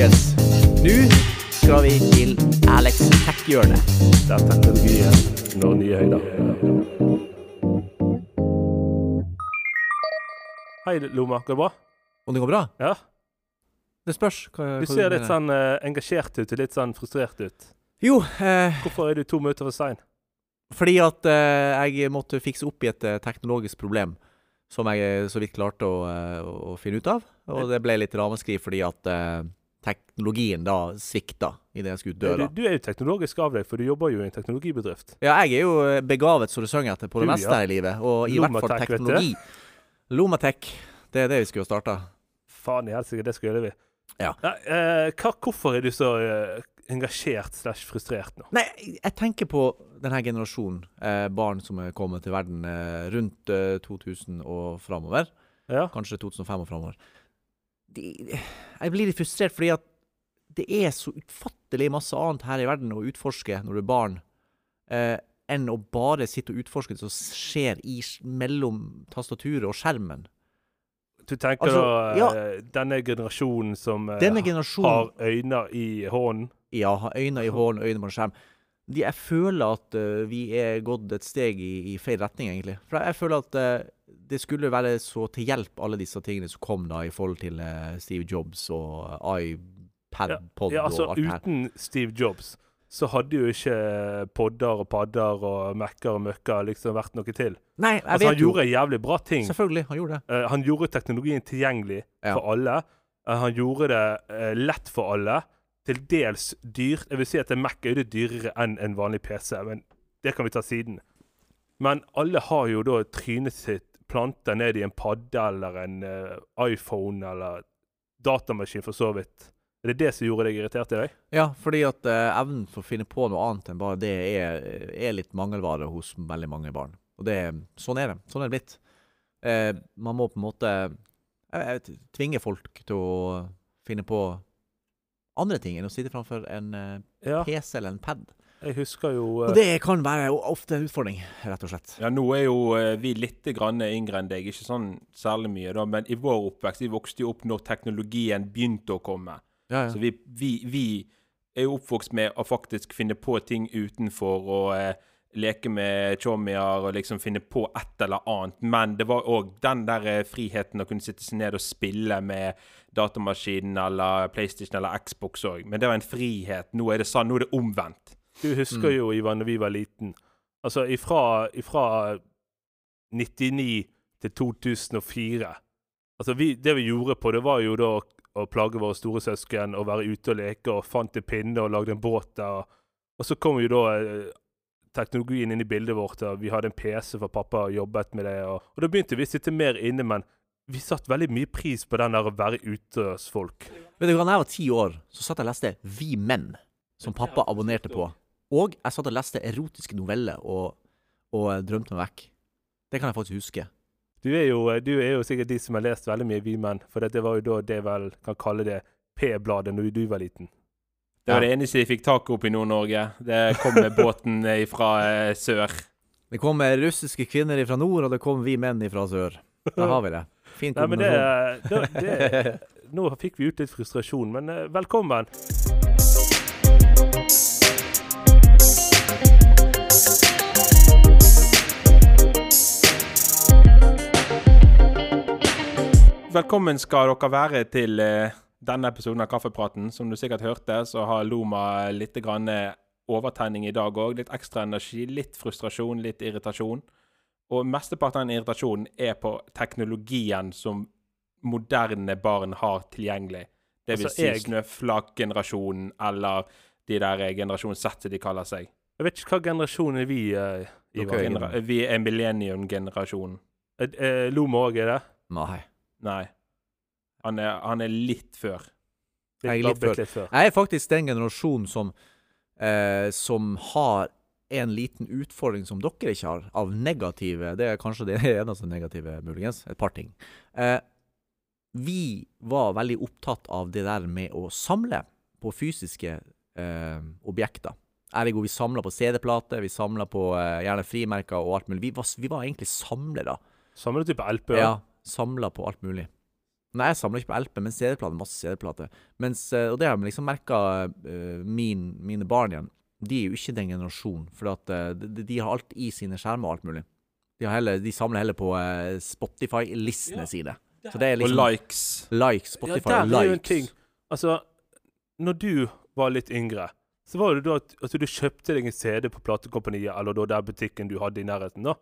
Folkens. Nå skal vi til Alex Tech-hjørnet. Det er teknologien når nye høyder. Hei, Loma. Går det bra? Om det går bra? Ja. Det spørs. Hva, Du hva ser litt sånn uh, engasjert ut og litt sånn frustrert ut. Jo, eh, Hvorfor er du to minutter for sein? fordi at eh, jeg måtte fikse opp i et eh, teknologisk problem som jeg eh, så vidt klarte å, å finne ut av. Og det ble litt ramaskriv fordi at eh, teknologien da svikta idet jeg skulle ut Du, døra. du er jo teknologisk av deg, for du jobber jo i en teknologibedrift. Ja, jeg er jo eh, begavet så det synger etter på det Du, meste ja. her i livet. Og i hvert fall Lomatech, vet du. teknologi. Lomatech. Det er det vi skulle starta. Faen i helsike, det skulle vi. Ja. ja eh, hva, hvorfor er du så eh, engasjert slash frustrert nå? Nei, jeg tenker på denne generasjonen eh, barn som er kommet til verden eh, rundt eh, 2000 og framover. Ja. Kanskje 2005 og framover. De, jeg blir litt frustrert fordi at det er så utfattelig masse annet her i verden å utforske når du er barn, eh, enn å bare sitte og utforske det som skjer i, mellom tastaturet og skjermen. Du tenker Altså, da ja. eh, denne generasjonen som eh, Denne generasjonen har øyne i hånden. Ja, har øyne i hånden, øyne på en skjerm. De, jeg føler at uh, vi er gått et steg i, i feil retning, egentlig. For jeg, jeg føler at eh, det skulle være så til hjelp, alle disse tingene som kom da i forhold til eh, Steve Jobs og eh, iPad, pod Ja, altså og alt det her. Uten Steve Jobs så hadde jo ikke podder og padder og Mac-er og møkker liksom vært noe til. Nei, jeg Altså, han vet jo gjorde jævlig bra ting. Selvfølgelig, han gjorde det. Uh, han gjorde teknologien tilgjengelig Ja. for alle. Uh, han gjorde det uh, lett for alle. Til dels dyrt. Jeg vil si at en Mac er jo det dyrere enn en vanlig PC, men det kan vi ta siden. Men alle har jo da trynet sitt planta ned i en padde eller en uh, iPhone eller datamaskin, for så vidt. Er det det som gjorde deg irritert i deg? Ja, fordi at uh, evnen for å finne på noe annet enn bare det er, er litt mangelvare hos veldig mange barn. Og det, sånn er det. Sånn er det blitt. Uh, man må på en måte jeg vet, tvinge folk til å finne på andre ting enn å sitte framfor en uh, Ja, PC eller en pad. Jeg husker jo eh, Og det kan være ofte en utfordring, rett og slett. Ja, nå er jo eh, vi litt grann yngre enn deg, ikke sånn særlig mye, da, men i vår oppvekst vi vokste jo opp når teknologien begynte å komme. Ja, Så vi, vi, vi er jo oppvokst med å faktisk finne på ting utenfor og eh, leke med tjommier og liksom finne på et eller annet. Men det var òg den der eh, friheten å kunne sitte seg ned og spille med datamaskinen eller PlayStation eller Xbox òg. Men det var en frihet. Nå er det sånn, nå er det omvendt. Du husker Mm. jo, Ivan, da vi var liten. Altså ifra, ifra 99 til 2004. Altså vi, Det vi gjorde på det, var jo da å plage våre store søsken og være ute og leke og fant en pinne og lagde en båt der. Og så kom jo da eh, teknologien inn i bildet vårt, og vi hadde en PC for pappa og jobbet med det. Og, og da begynte vi å sitte mer inne, men vi satte veldig mye pris på den der å være ute hos folk. Vet du da jeg var ti år, så satt jeg og leste Vi Menn, som pappa abonnerte på. Og jeg satt og leste erotiske noveller og, og drømte meg vekk. Det kan jeg faktisk huske. Du er, jo, du er jo sikkert de som har lest veldig mye Vi menn, for det var jo da det vel kan kalle det P-bladet når du var liten. Det var Ja. det eneste de fikk tak opp i Nord-Norge. Det kom med båten fra eh, sør. Det kom russiske kvinner fra nord, og det kom vi menn fra sør. Da har vi det. Fin Nei, men det, det, det Nå fikk vi ut litt frustrasjon, men eh, velkommen. Velkommen skal dere være til eh, denne episoden av Kaffepraten. Som du sikkert hørte, så har Loma litt grann eh, overtenning i dag òg. Litt ekstra energi, litt frustrasjon, litt irritasjon. Og mesteparten av den irritasjonen er på teknologien som moderne barn har tilgjengelig. Det vil Altså, si jeg- snøflak-generasjonen, eller de der eh, generasjon Z som de kaller seg. Jeg vet ikke hva generasjon er vi, uh, Ivar. Vi er millennium-generasjonen. Loma òg, er det? Nei. Nei. Han er, han er litt før. Jeg er litt før. litt før. Jeg er faktisk den generasjonen som, eh, som har en liten utfordring som dere ikke har, av negative Det er kanskje det eneste negative, muligens. Et par ting. Eh, vi var veldig opptatt av det der med å samle på fysiske eh, objekter. Ergo, vi samla på CD-plater, vi samla på eh, gjerne frimerker og alt mulig. Vi var, vi var egentlig samlere. Samme type LP. Ja, samla på alt mulig. Nei, jeg samler ikke på LP, men CD-plater. Masse CD-plater. Eh, Og det har jeg liksom merka min, mine barn igjen. De er jo ikke den generasjonen. For at uh, de, de har alt i sine skjermer og alt mulig. De, har heller, de samler heller på uh, Spotify-listene sine. Så det er Og liksom likes. likes. Spotify ja, der er jo en likes. ting. Altså, når du var litt yngre, så var det da at, altså, du kjøpte deg en CD på platekompaniet, eller da der butikken du hadde i nærheten, da.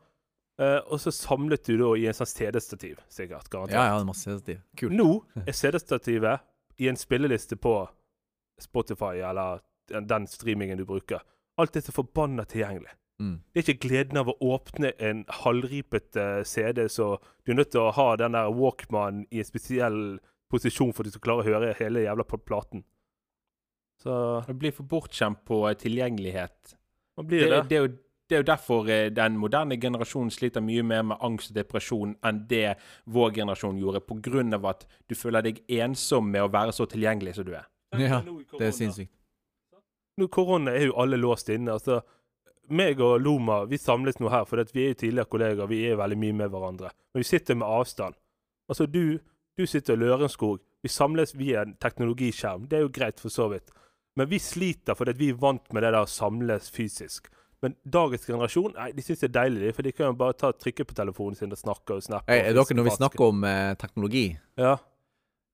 Eh, og så samlet du da i en sånn CD-stativ, sikkert. Garantert. Ja, ja, det masse CD-stativ. Kult. Nå er CD-stativet i en spilleliste på Spotify eller den, streamingen du bruker. Alt er så forbanna tilgjengelig. Mm. Det er ikke gleden av å åpne en halvripet uh, CD, så du er nødt til å ha den der Walkman i en spesiell posisjon for at du skal klare å høre hele jævla platen. Så Det blir for bortskjemt på tilgjengelighet. man Det, blir det. det, er jo, det er jo derfor eh, den moderne generasjonen sliter mye mer med angst og depresjon enn det vår generasjon gjorde, av at du føler deg ensom med å være så tilgjengelig som du er. Ja, det er sinnssykt. Nå korona er jo alle låst inne. altså meg og Loma vi samles nå her, for vi er jo tidligere kollegaer. Vi er veldig mye med hverandre. Men vi sitter med avstand. Altså, du, du sitter i Lørenskog. Vi samles via en teknologiskjerm. Det er jo greit, for så vidt. Men vi sliter fordi vi er vant med det der å samles fysisk. Men dagens generasjon nei, de syns det er deilig, for de kan jo bare ta trykke på telefonen sin og snakke og snappe. Hey, er dere, når vi snakker om eh, teknologi Ja.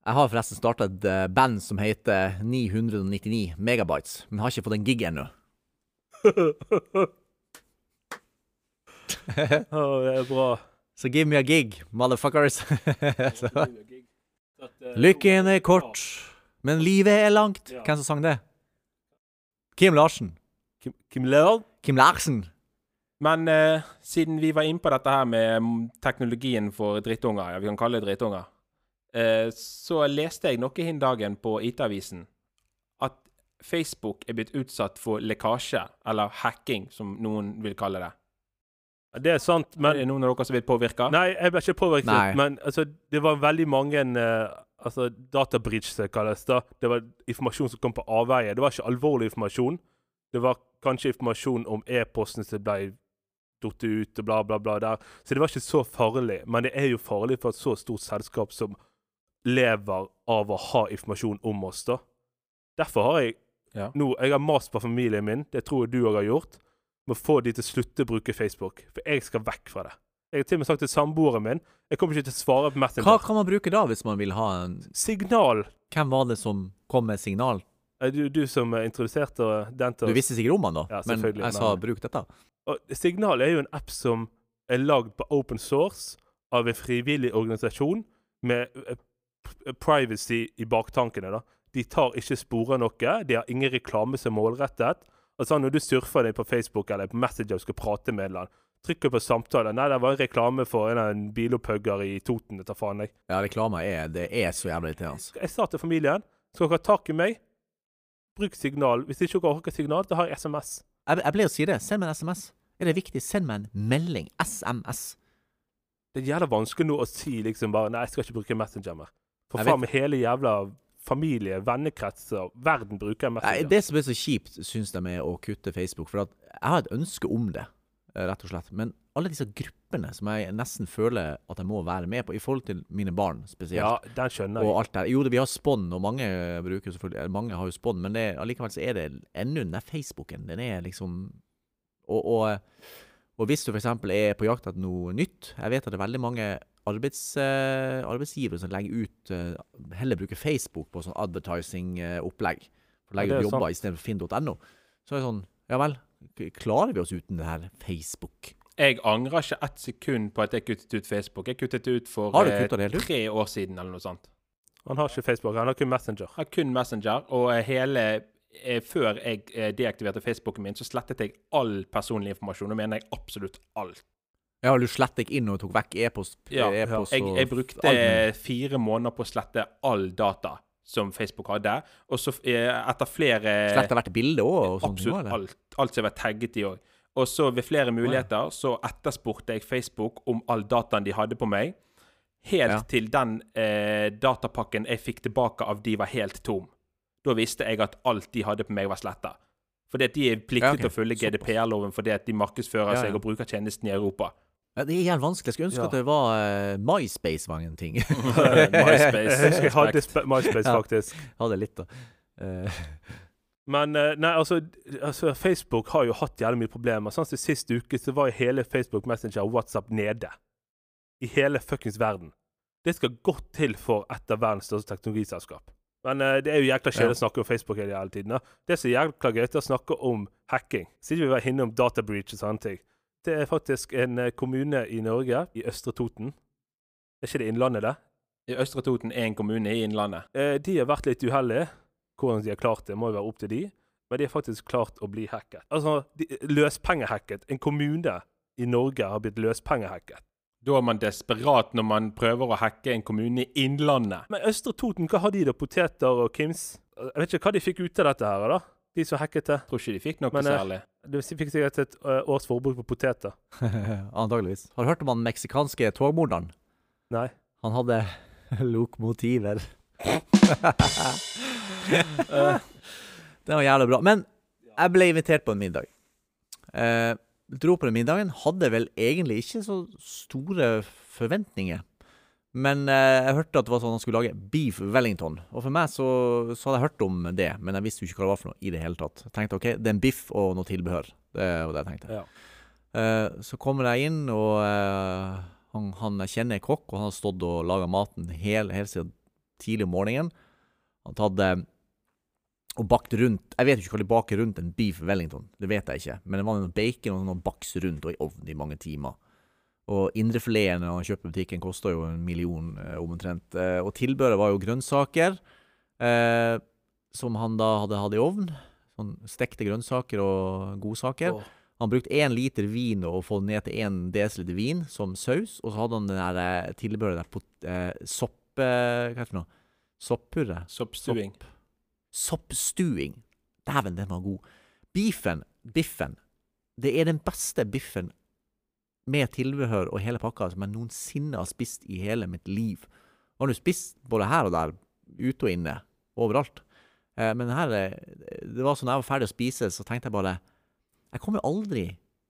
Jeg har forresten starta et eh, band som heter 999 Megabytes, men har ikke fått en gig ennå. Å, det er bra. Så give me a gig, motherfuckers. Så. Lykken er kort, men livet er langt. Hvem som sang det? Kim Larsen. Kim, Kim Leon? Kim Larsen. Men eh, siden vi var inne på dette her med mm, teknologien for drittunger, ja, vi kan kalle det drittunger, eh, så leste jeg noe hin dagen på IT-avisen at Facebook er blitt utsatt for lekkasje, eller hacking, som noen vil kalle det. Det er sant, Men, er det noen av dere som vil påvirke? Nei, jeg ble ikke påvirket, Nei. men altså, det var veldig mange uh, altså, databridge, som det kalles. det. Det var informasjon som kom på avveie. Det var ikke alvorlig informasjon. Det var kanskje informasjon om e-posten som ble datt ut, og bla, bla, bla. der. Så det var ikke så farlig. Men det er jo farlig for et så stort selskap som lever av å ha informasjon om oss, da. Derfor har jeg Ja. nå Jeg har mast på familien min, det tror jeg du òg har gjort, med å få de til å slutte å bruke Facebook. For jeg skal vekk fra det. Jeg har til og med sagt til samboeren min Jeg kommer ikke til å svare på Messenger. Hva kan man bruke da, hvis man vil ha en Signal. Hvem var det som kom med signal? Du, du som eh, introduserte den til Du oss? visste sikkert om han, da, Ja, men jeg sa bruk dette. Og Signal er jo en app som er lagd på open source av en frivillig organisasjon med eh, privacy i baktankene. da. De tar ikke spor noe. De har ingen reklame som er målrettet. Altså Når du surfer deg på Facebook eller på Messenger og skal prate med en eller annen, trykker på samtale. Nei, det var en reklame for en, en bilopphugger i Toten. Det tar faen jeg. Ja, reklame er, det er så jævlig irriterende. Jeg sa til familien skal dere ha tak i meg, bruk signal. Hvis ikke dere orker signal, da har jeg SMS. Jeg, jeg ble å si det. Send meg en SMS. Er det viktig? Send meg en melding. SMS. Det er jævla vanskelig nå å si liksom bare Nei, jeg skal ikke bruke Messenger mer. For faen meg hele jævla familie, vennekretser, verden bruker Nei, Messenger. det som er så kjipt, syns de er å kutte Facebook. For jeg har et ønske om det, eh, rett og slett. Men alle disse gruppene som jeg nesten føler at jeg må være med på, i forhold til mine barn spesielt. ja, den skjønner Og jeg. alt der. Jo, det, vi har Spon, og mange bruker selvfølgelig eh, Mange har jo Spon, men det, allikevel så er det ennå den der Facebooken. Den er liksom Og, og, og hvis du f.eks. er på jakt etter noe nytt Jeg vet at det er veldig mange arbeids, uh, arbeidsgivere som legger ut uh, Heller bruker Facebook på sånn advertising-opplegg. For å legge ut jobber istedenfor finn.no. Så er det sånn Ja vel, klarer vi oss uten det her Facebook? Jeg angrer ikke ett sekund på at jeg kuttet ut Facebook. Jeg kuttet det ut for Har du eh, kuttet det helt ut? tre år siden, eller noe sånt. Han har ikke Facebook, han har kun Messenger. Jeg har kun Messenger, og eh, hele eh, Før jeg deaktiverte Facebooken min, så slettet jeg all personlig informasjon. Nå mener jeg absolutt alt. Ja, du slettet inn og tok vekk e-post? Ja, e-post Jeg, jeg brukte alt fire måneder på å slette all data som Facebook hadde. Og så etter flere Sletta hvert bilde òg? og Absolutt alt. Alt som var tagget i òg. Og så ved flere muligheter så etterspurte jeg Facebook om all dataen de hadde på meg. Helt Ja. til den eh, datapakken jeg fikk tilbake av de var helt tom. Da visste jeg at alt de hadde på meg, var sletta. Fordi at de er pliktet Ja, okay. til å følge GDPR-loven fordi at de markedsfører Ja, seg og bruker tjenesten i Europa. Ja, det er jævlig vanskelig. Jeg skulle ønske at det var uh, MySpace var en ting. MySpace. Jeg hadde MySpace, faktisk. Hadde litt, da. Eh, Men eh, nei, altså, altså Facebook har jo hatt jævlig mye problemer. Sånn som Sist uke så var hele Facebook Messenger og WhatsApp nede. I hele fuckings verden. Det skal godt til for et av verdens største teknologiselskap. Men uh, det er jo jækla kjedelig å snakke om Facebook hele, tiden. Da. Det som er jækla gøy, er å snakke om hacking. Siden vi var innom data breach og sånne ting. Det er faktisk en eh, kommune i Norge, i Østre Toten. Er ikke det Innlandet, det? I Østre Toten er en kommune i Innlandet. Uh, de har vært litt uheldige. Hvordan de har klart det, må jo være opp til de. Men de har faktisk klart å bli hacket. Altså, de, løspengehacket. En kommune i Norge har blitt løspengehacket. Da er man desperat når man prøver å hacke en kommune i Innlandet. Men Østre Toten, hva har de da? Poteter og Kims? Jeg vet ikke hva de fikk ut av dette her, da. De som hacket det. Tror ikke de fikk noe Men, eh, særlig. De fikk sikkert et års forbruk på poteter. Antageligvis. Har du hørt om han meksikanske togmorderen? Nei. Han hadde lokomotiver. Eh, Det var jævlig bra. Men jeg ble invitert på en middag. Eh, dro på den middagen. Hadde vel egentlig ikke så store forventninger. Men eh, jeg hørte at det var sånn han skulle lage beef wellington. Og for meg så, så hadde jeg hørt om det, men jeg visste jo ikke hva det var for noe i det hele tatt. Jeg tenkte OK, det er en biff og noe tilbehør. Det var det jeg tenkte. Ja. Eh, så kommer jeg inn, og eh, han, han jeg kjenner er kokk, og han har stått og laga maten hele, helt siden tidlig om morgenen. Han hadde og bakt rundt Jeg vet jo ikke hva de baker rundt en beef wellington, det vet jeg ikke. Men det var noe bacon og noe baks rundt og i ovnen i mange timer. Og indrefileten når han kjøper butikken, kosta jo en million eh, omtrent. Eh, og tilbøret var jo grønnsaker, eh, som han da hadde hatt i ovn. Sånn stekte grønnsaker og godsaker. Oh. Han brukte én liter vin og få ned til én desiliter vin som saus. Og så hadde han det der eh, tilbehøret der pot, eh, sopp... Eh, hva heter det for noe? Soppurre? Soppstuing. Soppstuing. Dæven, den var god. Beefen, biffen, det er den beste biffen med tilbehør og hele pakka som jeg noensinne har spist i hele mitt liv. Har du spist både her og der, ute og inne, overalt. Eh, men her, eh, det var sånn jeg var ferdig å spise, så tenkte jeg bare Jeg kommer aldri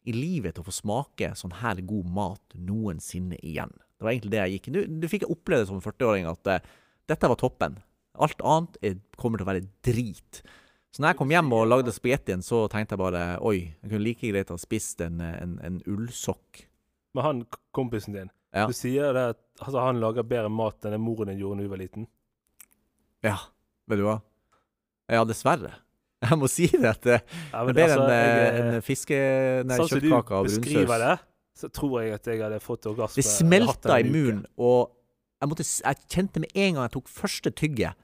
i livet til å få smake sånn her god mat noensinne igjen. Det var egentlig det jeg gikk nå fikk jeg oppleve som 40-åring at eh, dette var toppen. Alt annet er, kommer til å være drit. Så når jeg kom hjem og lagde spagettien, så tenkte jeg bare oi, jeg kunne like greit ha spist en, en, en ullsokk. Men han kompisen din, Ja. du sier det at altså, han lager bedre mat enn det moren din gjorde da du var liten? Ja, vet du hva? Ja, dessverre. Jeg må si det. at det Ja, er bedre altså, en, eh, en fiske... Nei, Sånn som du beskriver det, så tror jeg at jeg hadde fått orgasme. Det smelta i munnen, og jeg, måtte, jeg kjente med en gang jeg tok første tygget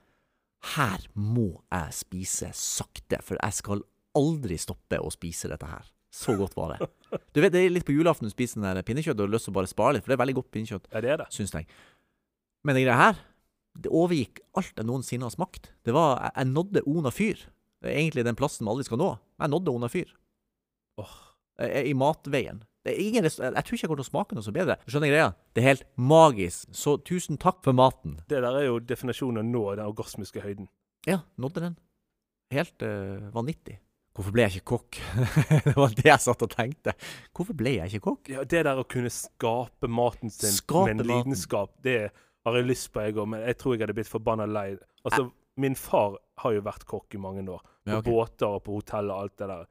Her må jeg spise sakte, for jeg skal aldri stoppe å spise dette her. Så godt var det. Du vet, Det er litt på julaften du spiser den der pinnekjøtt og har lyst til å bare spare litt, for det er veldig godt pinnekjøtt, Ja, det er det. syns jeg. Men det greia her, det overgikk alt jeg noensinne har smakt. Det var, jeg, jeg nådde Ona fyr. Det er egentlig den plassen vi aldri skal nå. Jeg nådde Ona fyr. Eh, I matveien. Ingen, jeg tror ikke jeg kommer til å smake noe så bedre. Skjønner greia? Det er helt magisk. Så tusen takk for maten. Det der er jo definisjonen av å nå den orgasmiske høyden. Ja, nådde den. Helt uh, vanvittig. Hvorfor ble jeg ikke kokk? det var det jeg satt og tenkte. Hvorfor ble jeg ikke kokk? Ja, det der å kunne skape maten sin Skape med en maten. lidenskap, det har jeg lyst på, jeg òg, men jeg tror jeg hadde blitt forbanna lei. Altså, min far har jo vært kokk i mange år. På Ja, okay. båter og på hotell og alt det der.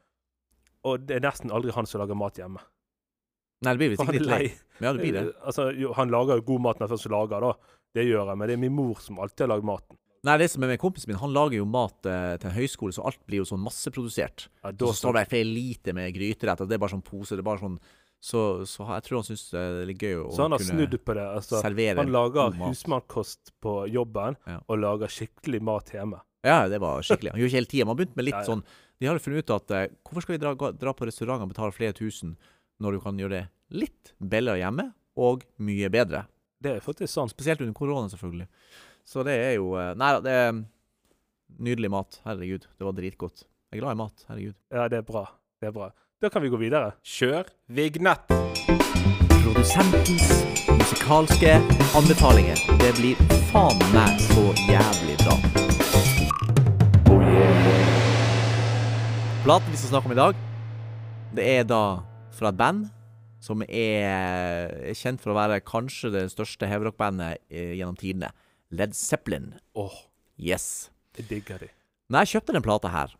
Og det er nesten aldri han som lager mat hjemme. Nei, det blir visst ikke litt lei. Ja, det blir det. Eh, Altså, jo, han lager jo god mat når han først lager, da. Det gjør jeg, men det er min mor som alltid har lagd maten. Nei, det som er med kompisen min, han lager jo mat eh, til høyskole, så alt blir jo sånn masseprodusert. Ja, Da så står det for lite med gryterett, og det er bare sånn pose. Det er bare sånn Så, så jeg tror han syns det er litt gøy å Så han har kunne snudd på det. Altså, han lager husmannkost på jobben, Ja. og lager skikkelig mat hjemme. Ja, det var skikkelig. Han gjør ikke hele tida. Man begynt med litt Ja, ja. sånn De har jo funnet ut at eh, hvorfor skal vi dra, dra på restaurant og betale flere tusen når du kan gjøre det litt billigere hjemme, og mye bedre? Det er faktisk sånn, Spesielt under korona, selvfølgelig. Så det er jo eh, Nei da, det er nydelig mat. Herregud, det var dritgodt. Jeg er glad i mat. Herregud. Ja, det er bra. Det er bra. Da kan vi gå videre. Kjør vignett. Produsentens musikalske anbefalinger. Det blir faen meg så jævlig bra. Platen vi skal snakke om i dag, det er da fra et band som er, kjent for å være kanskje det største heavyrock-bandet eh, gjennom tidene. Led Zeppelin. Åh, Yes. jeg digger de. Når jeg kjøpte den plata her,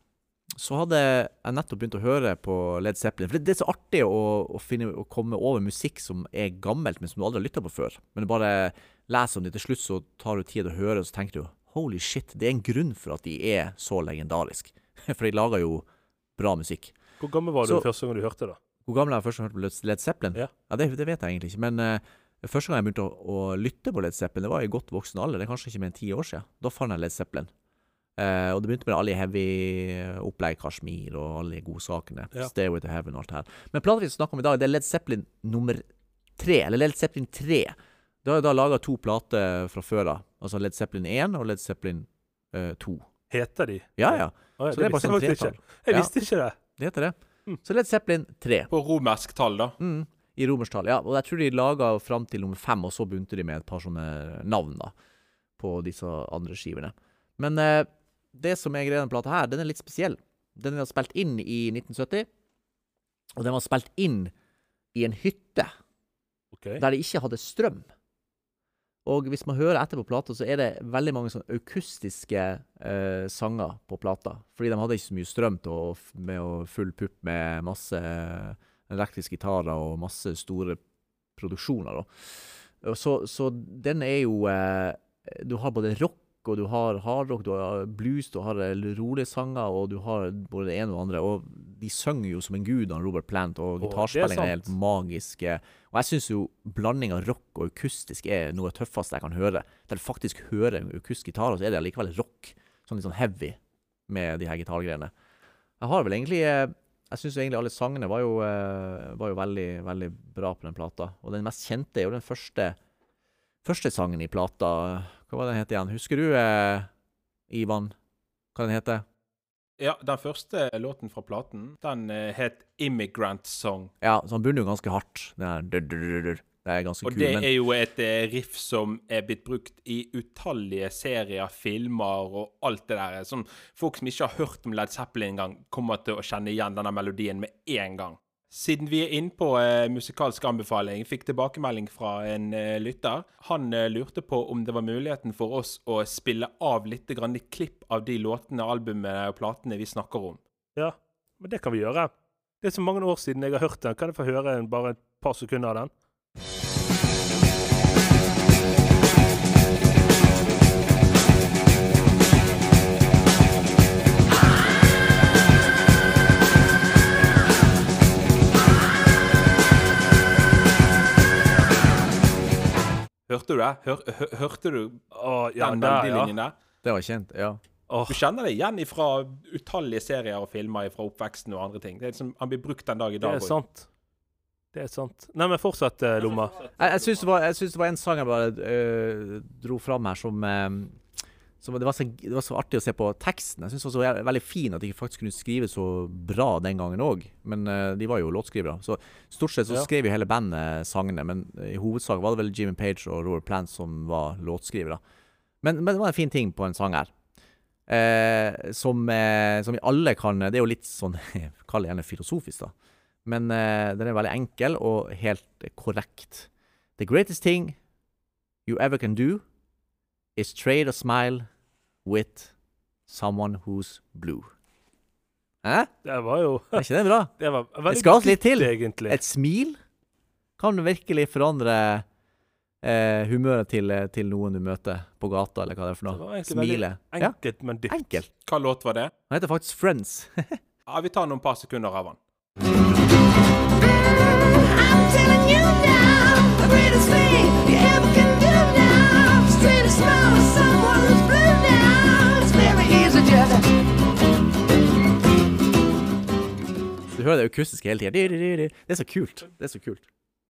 så hadde jeg nettopp begynt å høre på Led Zeppelin. For det, det er så artig å, å, finne, å komme over musikk som er gammelt, men som du aldri har lytta på før. Men du bare leser om det til slutt, så tar du tid å høre, og så tenker du holy shit, det er en grunn for at de er så legendariske. For de lager jo bra musikk. Hvor gammel var du Så- første gang du hørte det? Hvor gammel jeg først hørte på Led- Zeppelin? Ja. det, det vet jeg egentlig ikke. Men uh, første gang jeg begynte å, å lytte på Led Zeppelin, det var i godt voksen alder. Det er kanskje ikke mer enn ti år siden. Da fant jeg Led Zeppelin. Uh, og det begynte med alle heavy-opplegg, Kashmir og alle de gode sakene. Ja. Stairway to Heaven og alt det her. Men plata vi snakker om i dag, det er Led Zeppelin nummer tre. Eller Led Zeppelin 3. Da har jeg da laga to plater fra før av. Altså Led Zeppelin 1 og Led Zeppelin uh, 2. Heter de? Ja, ja. Oh, ja, Så det er bare sånn tretall. Jeg Ja. visste ikke det. Det heter det. Så Led Zeppelin 3. På romersk tall, da. Mm, I romerstall, ja. Og jeg tror de laga fram til nummer fem, og så begynte de med et par sånne navn da, på disse andre skivene. Men eh, det som er greia med denne plata her, den er litt spesiell. Den er spilt inn i 1970, og den var spilt inn i en hytte okay. der de ikke hadde strøm. Og hvis man hører etter på plata, så er det veldig mange sånne akustiske eh, sanger på plata. Fordi de hadde ikke så mye strøm til å, med å full pupp med masse elektriske gitarer og masse store produksjoner. Så, så den er jo eh, Du har både rock, og du har hardrock, du har blues, du har rolige sanger, og du har både det ene og det andre. Og de synger jo som en gud, han Robert Plant, og gitarspillinga er helt magisk. Og jeg syns jo blanding av rock og akustisk er noe av det tøffeste jeg kan høre. Du faktisk hører en akustisk gitar, og så er det allikevel rock. Sånn litt sånn heavy med de her gitargreiene. Jeg har vel egentlig eh, Jeg syns egentlig alle sangene var jo, eh, var jo veldig, veldig bra på den plata. Og den mest kjente er jo den første Første sangen i plata. Hva var den het igjen? Husker du, eh, Ivan, hva den heter? Ja, den første låten fra platen, den eh, het 'Immigrant Song'. Ja, så han begynner jo ganske hardt. Den her dur, dur, dur, dur. Det er ganske Og kul. det Men er jo et eh, riff som er blitt brukt i utallige serier, filmer og alt det der. Som folk som ikke har hørt om Led Zeppelin engang, kommer til å kjenne igjen denne melodien med en gang. Siden vi er inne på eh, musikalsk anbefaling, fikk tilbakemelding fra en eh, lytter. Han eh, lurte på om det var muligheten for oss å spille av litt grann klipp av de låtene, albumene og platene vi snakker om. Ja, men det kan vi gjøre. Det er så mange år siden jeg har hørt den. Kan jeg få høre en, bare et par sekunder av den? Hørte du det? Hør, hø, hørte du Å, ja, den der, ja. der? det var kjent, ja. Du kjenner det igjen fra utallige serier og filmer fra oppveksten og andre ting. Det er liksom, Han blir brukt den dag i dag. det er sant. Det er sant. Nei, men fortsett, eh, Lomma. Jeg, jeg syns det, det var en sang jeg bare uh, dro fram her, som, øh, som det, var så, det var så artig å se på teksten. Jeg syns det var veldig fin at de faktisk kunne skrive så bra den gangen òg. Men uh, de var jo låtskrivere. Så stort sett så Ja. skrev jo hele bandet sangene, men i hovedsak var det vel Jimmy Page og Robert Plant som var låtskrivere. Men, men det var en fin ting på en sang her. Eh, som, eh, som vi alle kan Det er jo litt sånn Kall det gjerne filosofisk, da. Men eh, den er veldig enkel og helt eh, korrekt. The greatest thing you ever can do is trade a smile with someone who's blue. Hæ? Det var jo Er ikke det bra? Det var veldig Det skal litt til. egentlig. Et smil kan virkelig forandre eh, humøret til, til noen du møter på gata, eller hva det er for noe. egentlig veldig Ja, Enkelt, men dypt. enkelt. Hva låt var det? Den heter faktisk Friends. Ja, Vi tar noen par sekunder av den. I'm telling you now, the greatest thing hører det akustiske hele tida. Det er så kult. Det er så kult.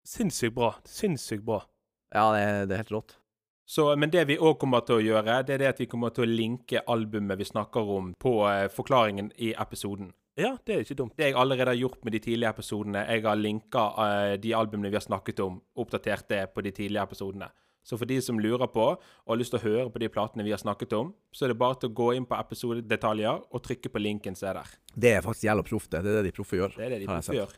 Sinnssykt bra. Sinnssykt bra. Ja, det er, det er helt rått. Så, men det vi òg kommer til å gjøre, det er det at vi kommer til å linke albumet vi snakker om, på eh, forklaringen i episoden. Ja, det er ikke dumt. Det jeg allerede har gjort med de tidlige episodene, jeg har linka eh, de albumene vi har snakket om, oppdatert det på de tidlige episodene. Så for de som lurer på og har lyst til å høre på de platene vi har snakket om, så er det bare til å gå inn på episodedetaljer og trykke på linken som er der. Det er faktisk jævla proft, det. Det er det de proffe gjør. Det er det de proffe gjør.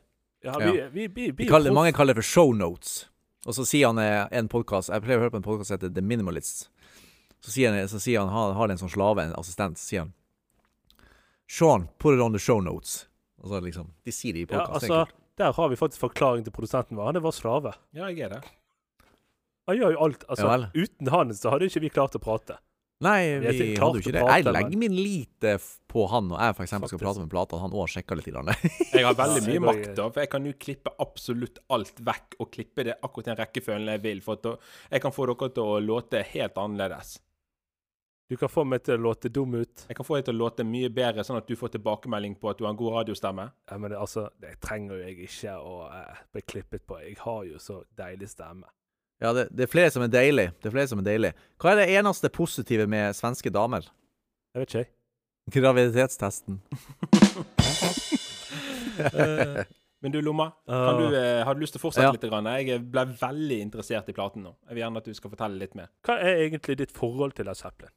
Ja, Ja. vi, vi, vi, vi kaller, mange kaller det for show notes. Og så sier han eh, en podkast Jeg pleier å høre på en podkast som heter The Minimalists. Så sier han, så sier han har, har en sånn slave, en assistent, så sier han Sean, put it on the show notes. Og så liksom De sier det i Ja, altså, der har vi faktisk forklaring til produsenten vår. Han er vår slave. Ja, jeg er det. Han gjør jo alt. Altså, Ja uten han så hadde ikke vi klart å prate. Nei, Vi hadde jo ikke det. prate, Jeg legger min lit eh, på han når jeg for eksempel skal prate med plata. at Han òg sjekker litt. Grann. Jeg har veldig mye makt, da, for jeg kan jo klippe absolutt alt vekk og klippe det akkurat i den rekkefølgen jeg vil. For at jeg kan få dere til å låte helt annerledes. Du kan få meg til å låte dum ut. Jeg kan få deg til å låte mye bedre, sånn at du får tilbakemelding på at du har en god radiostemme. Ja, men det, altså, det trenger jo jeg ikke å eh, bli klippet på. Jeg har jo så deilig stemme. Ja, det, det er flere som er deilig. Det er flere som er deilig. Hva er det eneste positive med svenske damer? Jeg vet ikke, jeg. Graviditetstesten. Men du, Lomma, kan du, uh, har du lyst til å fortsette Ja. litt? Grann? Jeg ble veldig interessert i platen nå. Jeg vil gjerne at du skal fortelle litt mer. Hva er egentlig ditt forhold til Led Zeppelin?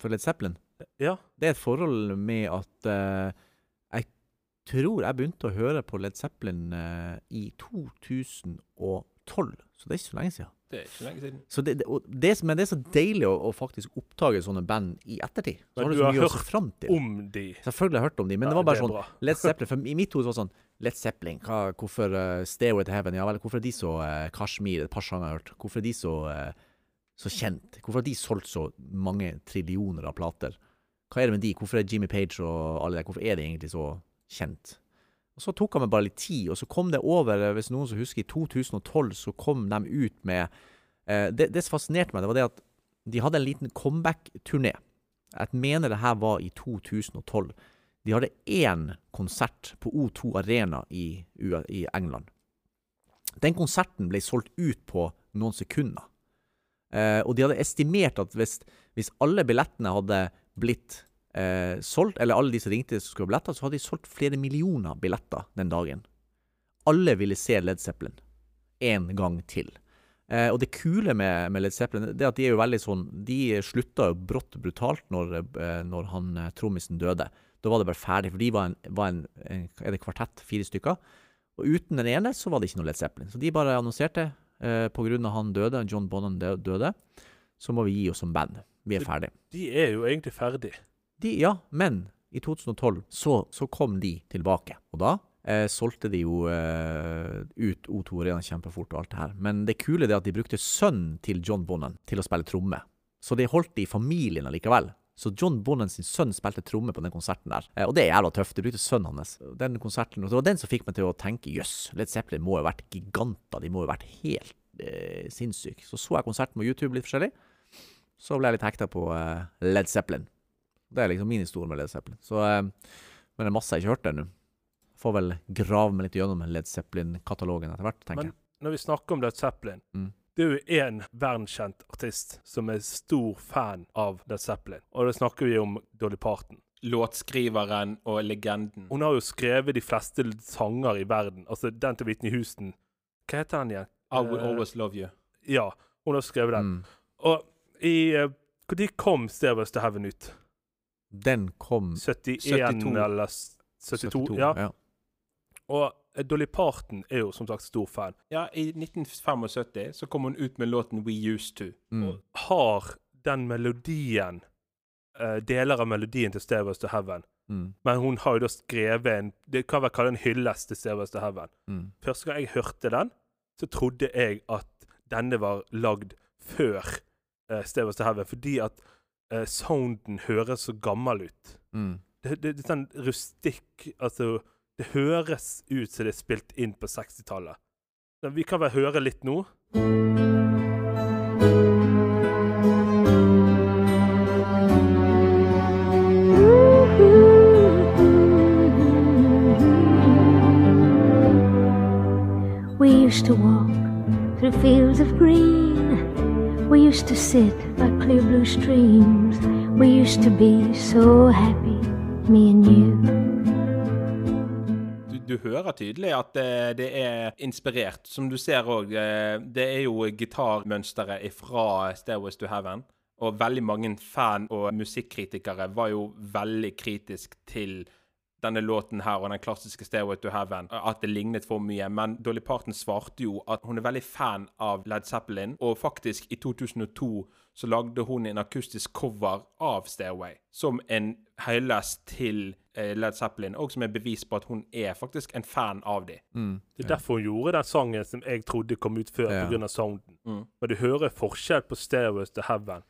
For Led Zeppelin? Ja. Det er et forhold med at uh, jeg tror jeg begynte å høre på Led Zeppelin i 2012. Så det er ikke så lenge siden. Det er ikke lenge siden. Så det, det, og det, men det er så deilig å, å faktisk oppdage sånne band i ettertid. Så Men har du du så har hørt. Om de. Selvfølgelig har jeg hørt om de, men Ja, det var bare sånn bra. Led Zeppelin, for I mitt hode var det sånn Led Zeppelin, hva, hvorfor uh, Stairway to Heaven? Ja vel, hvorfor er de så uh, Kashmir, et par sanger jeg har hørt. Hvorfor er de så, uh, så kjent? Hvorfor har de solgt så mange trillioner av plater? Hva er det med de? Hvorfor er Jimmy Page og alle der, hvorfor er de egentlig så kjent? Så tok han meg bare litt tid, og så kom det over, eh, hvis noen som husker, i 2012 så kom de ut med eh, det, det som fascinerte meg, det var det at de hadde en liten comeback-turné. Jeg mener det her var i 2012. De hadde én konsert på O2 Arena i, i England. Den konserten ble solgt ut på noen sekunder. Eh, og de hadde estimert at hvis, hvis alle billettene hadde blitt eh, solgt, eller alle de som ringte som skulle ha billetter, så hadde de solgt flere millioner billetter den dagen. Alle ville se Led Zeppelin en gang til. Eh, og det kule med, med Led Zeppelin det er at de er jo veldig sånn De slutta jo brått brutalt når, eh, når han eh, trommisen døde. Da var det bare ferdig, for de var en, var en, en er det kvartett, fire stykker. Og uten den ene så var det ikke noe Led Zeppelin. Så de bare annonserte eh, av han døde, John Bonham døde, så må vi gi oss som band. Vi er ferdig. De er jo egentlig ferdig. De, ja, men i 2012 så, så kom de tilbake. Og da eh, solgte de jo eh, ut O2 Arena kjempefort og alt det her. Men det kule er at de brukte sønnen til John Bonham til å spille tromme. Så de holdt de i familien allikevel. Så John Bonham sin sønn spilte tromme på den konserten der. Eh, og det er jævla tøft. De brukte sønnen hans. Den konserten, og Det var den som fikk meg til å tenke jøss, Led Zeppelin må jo ha vært giganter. De må jo ha vært helt eh, sinnssyke. Så så jeg konserten på YouTube litt forskjellig. Så ble jeg litt hekta på eh, Led Zeppelin. Det er liksom min historie med Led Zeppelin. Så, eh, men det er masse jeg ikke har hørt ennå. Får vel grave meg litt gjennom Led Zeppelin-katalogen etter hvert, tenker Men jeg. når vi snakker om Led Zeppelin Mm. Det er jo én verdenskjent artist som er stor fan av Led Zeppelin. Og da snakker vi om Dolly Parton. Låtskriveren og legenden. Hun har jo skrevet de fleste sanger i verden. Altså den til Whitney Houston. Hva heter den igjen? I will Eh, always love you. Ja, hun har skrevet den. Mm. Og i Når uh, kom Stairways to Heaven ut? Den kom 71 72. eller 72. 72? Ja. ja. Og eh, Dolly Parton er jo som sagt stor fan. Ja, I 1975 så kom hun ut med låten We Used To. Mm. Og har den melodien uh, Deler av melodien til Stairways to Heaven. Mm. Men hun har jo da skrevet en Det kan vel kalle en hyllest til Stairways to Heaven. Mm. Første gang jeg hørte den, så trodde jeg at denne var lagd før uh, Stairways to Heaven, fordi at eh, sounden høres så gammel ut. Mm. Det, det, det er sånn rustikk Altså, det høres ut som det er spilt inn på 60-tallet. Men Vi kan vel høre litt nå? We used to walk through fields of green. Used to sit by clear blue streams. We used to be so happy, me and you. Du, hører tydelig at det, det er inspirert. Som du ser òg, det er jo gitarmønsteret fra Stairways to Heaven. Og veldig mange fan- og musikkritikere var jo veldig kritisk til denne låten her og den klassiske Stairway to Heaven, at det lignet for mye. Men Dolly Parton svarte jo at hun er veldig fan av Led Zeppelin, og faktisk i 2002 så lagde hun en akustisk cover av Stairway som en hyllest til eh, Led Zeppelin, og som er bevis på at hun er faktisk en fan av dem. Det er derfor hun gjorde den sangen som jeg trodde kom ut før, grunn av sounden. Mm. Men du hører forskjell på Stairways to Heaven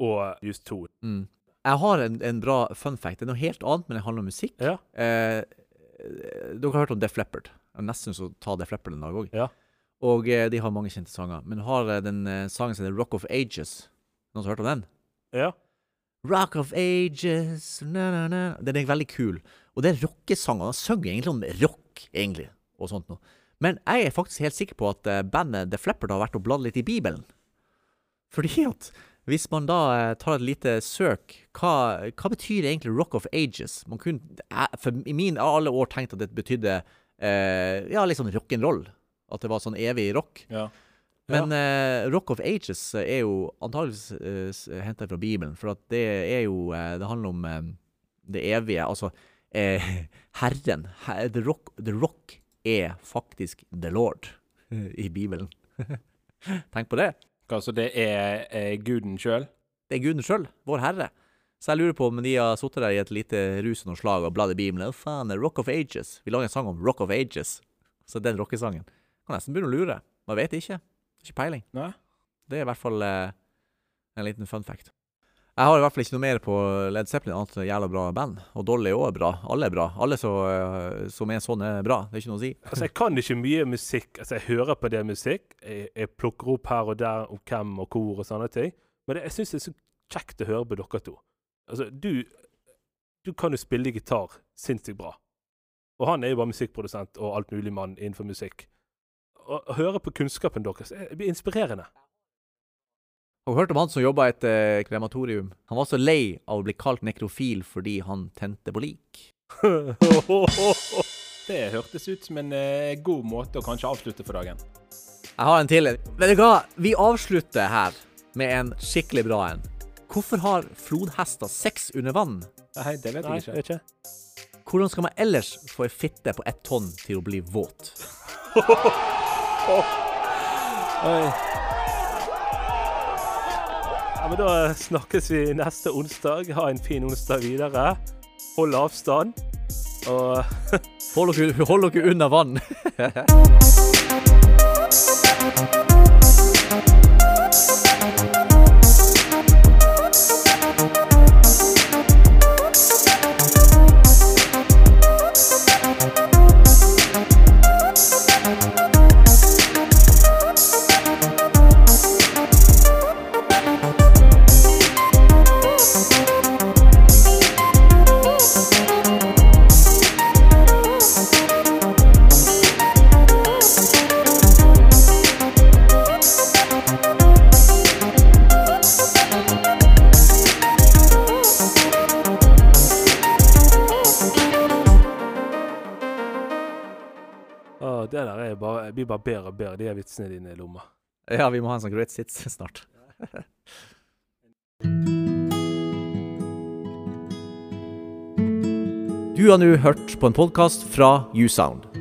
og Just To. Mm. Jeg har en, en bra fun fact. Det er noe helt annet, men det handler om musikk. Ja. Eh, dere har hørt om Def Leppard. Nesten så ta Def Leppard en dag òg. Ja. Og eh, de har mange kjente sanger. Men du har eh, den eh, sangen som heter Rock of Ages. Noen som har hørt om den? Ja. Rock of Ages na, na, na. Den er veldig kul. Og det er rockesanger. Han synger egentlig om rock, egentlig, og sånt noe. Men jeg er faktisk helt sikker på at eh, bandet The Leppard har vært og bladd litt i Bibelen. Fordi at hvis man da eh, tar et lite søk, hva, hva betyr egentlig Rock of Ages? Man kunne, for I min har alle år tenkt at det betydde eh, ja, litt sånn rock'n'roll. At det var sånn evig rock. Ja. Men eh, Rock of Ages er jo antageligvis eh, henta fra Bibelen, for det er jo eh, Det handler om eh, det evige. Altså eh, Herren. Her, the, rock, the Rock er faktisk The Lord i Bibelen. Tenk på det. Altså, det er er guden sjøl. Det er Guden sjøl, vår Herre. Så jeg lurer på om de har sittet der i et lite rus og noe slag og bladd i Bibelen. Å faen, det er Rock of Ages. Vi lager en sang om Rock of Ages. Så den rockesangen. Kan nesten begynne å lure. Man vet ikke. Ikke peiling. Nei? Det er i hvert fall eh, en liten fun fact. Jeg har i hvert fall ikke noe mer på Led Zeppelin annet enn jævla bra band. Og Dolly er òg bra. Alle er bra. Alle så, eh, som er sånn, er bra. Det er ikke noe å si. Altså, jeg kan ikke mye musikk. Altså, jeg hører på det musikk. Jeg, jeg plukker opp her og der om hvem og hvor og sånne ting. Men det, jeg syns det er så kjekt å høre på dere to. Altså, du, du kan jo spille gitar sinnssykt bra. Og han er jo bare musikkprodusent og alt mulig mann innenfor musikk. Å høre på kunnskapen deres blir inspirerende. Har du hørt om han som jobba i et eh, krematorium? Han var så lei av å bli kalt nekrofil fordi han tente på lik. Det hørtes ut som en eh, god måte å kanskje avslutte for dagen. Jeg har en til. Vet du hva? Vi avslutter her med en skikkelig bra en. Hvorfor har flodhester sex under vann? Nei, det vet Nei, jeg ikke. Hvordan skal man ellers få ei fitte på ett tonn til å bli våt? Oi. Ja, men Da snakkes vi neste onsdag. Ha en fin onsdag videre. Hold avstand. Og Hold dere, hold dere under vann. bare, blir bare bedre og bedre, de vitsene dine i lomma. Ja, vi må ha en sånn great sits snart. Du har nå hørt på en podkast fra Usound.